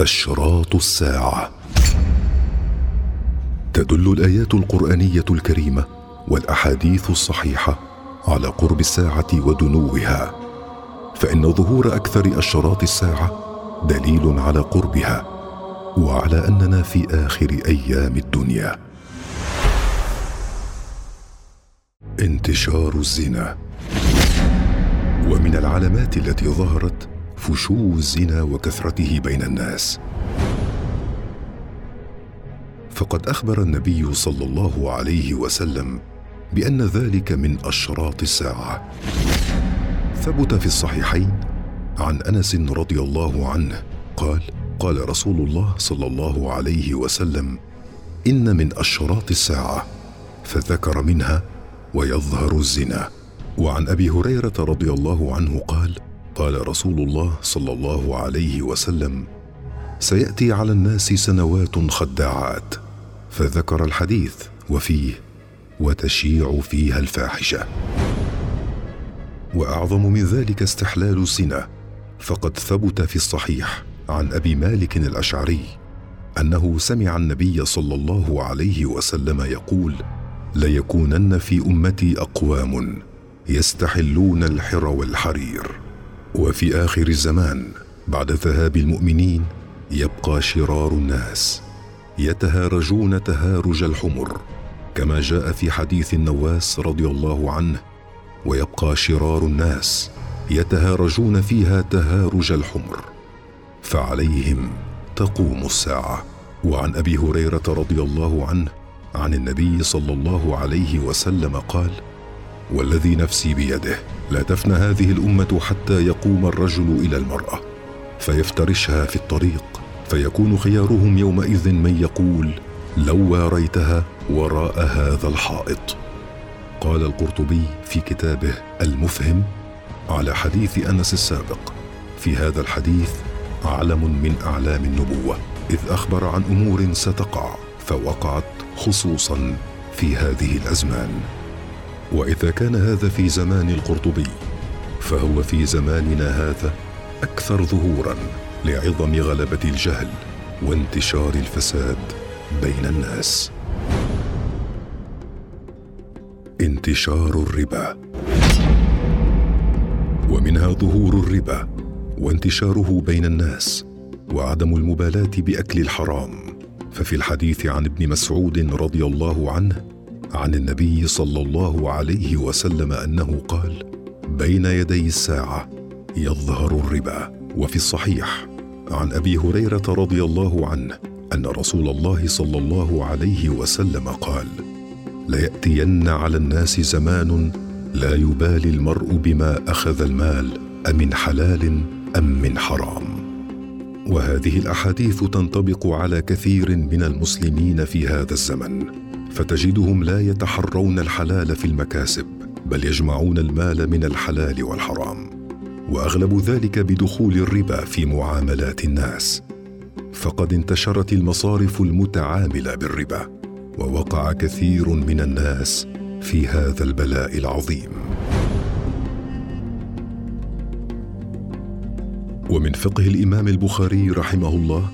اشراط الساعة. تدل الآيات القرآنية الكريمة والأحاديث الصحيحة على قرب الساعة ودنوها. فإن ظهور أكثر اشراط الساعة دليل على قربها وعلى أننا في آخر أيام الدنيا. انتشار الزنا. ومن العلامات التي ظهرت فشو الزنا وكثرته بين الناس. فقد أخبر النبي صلى الله عليه وسلم بأن ذلك من أشراط الساعة. ثبت في الصحيحين عن أنس رضي الله عنه قال قال رسول الله صلى الله عليه وسلم إن من أشراط الساعة. فذكر منها ويظهر الزنا. وعن أبي هريرة رضي الله عنه قال قال رسول الله صلى الله عليه وسلم سيأتي على الناس سنوات خداعات فذكر الحديث وفيه وتشيع فيها الفاحشة. وأعظم من ذلك استحلال الزنا فقد ثبت في الصحيح عن أبي مالك الأشعري أنه سمع النبي صلى الله عليه وسلم يقول ليكونن في أمتي أقوام يستحلون الحر والحرير. وفي آخر الزمان بعد ذهاب المؤمنين يبقى شرار الناس. يتهارجون تهارج الحمر كما جاء في حديث النواس رضي الله عنه ويبقى شرار الناس يتهارجون فيها تهارج الحمر. فعليهم تقوم الساعة. وعن أبي هريرة رضي الله عنه عن النبي صلى الله عليه وسلم قال والذي نفسي بيده. لا تفنى هذه الأمة حتى يقوم الرجل إلى المرأة. فيفترشها في الطريق. فيكون خيارهم يومئذ من يقول لو واريتها وراء هذا الحائط. قال القرطبي في كتابه المفهم على حديث أنس السابق. في هذا الحديث علم من أعلام النبوة. إذ أخبر عن أمور ستقع فوقعت خصوصا في هذه الأزمان. وإذا كان هذا في زمان القرطبي فهو في زماننا هذا أكثر ظهورا لعظم غلبة الجهل وانتشار الفساد بين الناس. انتشار الربا. ومنها ظهور الربا وانتشاره بين الناس وعدم المبالاة بأكل الحرام. ففي الحديث عن ابن مسعود رضي الله عنه عن النبي صلى الله عليه وسلم أنه قال بين يدي الساعة يظهر الربا. وفي الصحيح عن أبي هريرة رضي الله عنه أن رسول الله صلى الله عليه وسلم قال ليأتين على الناس زمان لا يبالي المرء بما أخذ المال أمن حلال أم من حرام. وهذه الأحاديث تنطبق على كثير من المسلمين في هذا الزمن. فتجدهم لا يتحرون الحلال في المكاسب بل يجمعون المال من الحلال والحرام. وأغلب ذلك بدخول الربا في معاملات الناس. فقد انتشرت المصارف المتعاملة بالربا ووقع كثير من الناس في هذا البلاء العظيم. ومن فقه الإمام البخاري رحمه الله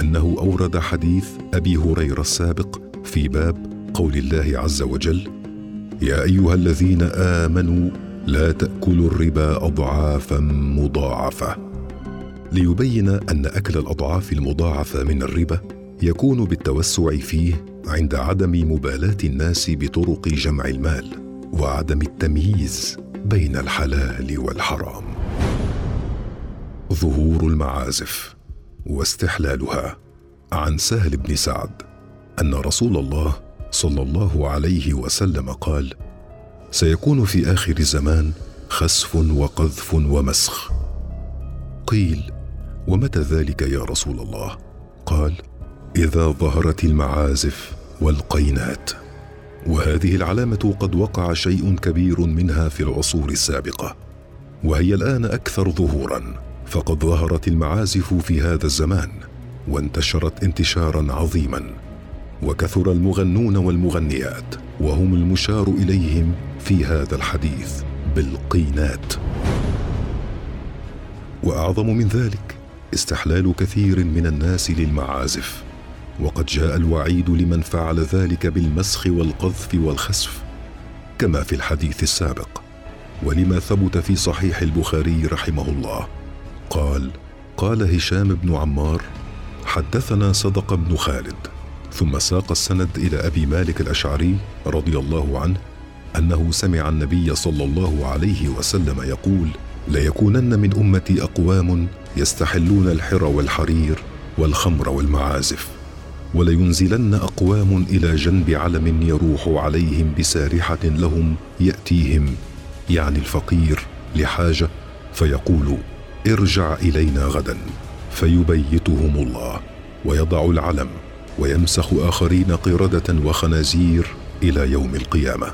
أنه أورد حديث أبي هريرة السابق في باب قول الله عز وجل يا أيها الذين آمنوا لا تأكلوا الربا اضعافا مضاعفة. ليبين أن أكل الأضعاف المضاعفة من الربا يكون بالتوسع فيه عند عدم مبالاة الناس بطرق جمع المال وعدم التمييز بين الحلال والحرام. ظهور المعازف واستحلالها. عن سهل بن سعد أن رسول الله صلى الله عليه وسلم قال سيكون في آخر الزمان خسف وقذف ومسخ. قيل ومتى ذلك يا رسول الله؟ قال إذا ظهرت المعازف والقينات. وهذه العلامة قد وقع شيء كبير منها في العصور السابقة وهي الآن أكثر ظهورا فقد ظهرت المعازف في هذا الزمان وانتشرت انتشارا عظيما. وكثر المغنون والمغنيات وهم المشار إليهم في هذا الحديث بالقينات. وأعظم من ذلك استحلال كثير من الناس للمعازف. وقد جاء الوعيد لمن فعل ذلك بالمسخ والقذف والخسف كما في الحديث السابق. ولما ثبت في صحيح البخاري رحمه الله قال قال هشام بن عمار حدثنا صدق بن خالد ثم ساق السند إلى أبي مالك الأشعري رضي الله عنه أنه سمع النبي صلى الله عليه وسلم يقول ليكونن من أمتي أقوام يستحلون الحر والحرير والخمر والمعازف ولينزلن أقوام إلى جنب علم يروح عليهم بسارحة لهم يأتيهم يعني الفقير لحاجة فيقول ارجع إلينا غدا فيبيتهم الله ويضع العلم ويمسخ آخرين قردة وخنازير إلى يوم القيامة.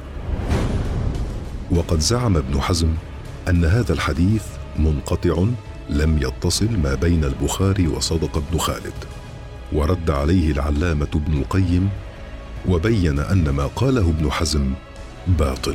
وقد زعم ابن حزم أن هذا الحديث منقطع لم يتصل ما بين البخاري وصدق بن خالد ورد عليه العلامة ابن القيم وبين أن ما قاله ابن حزم باطل.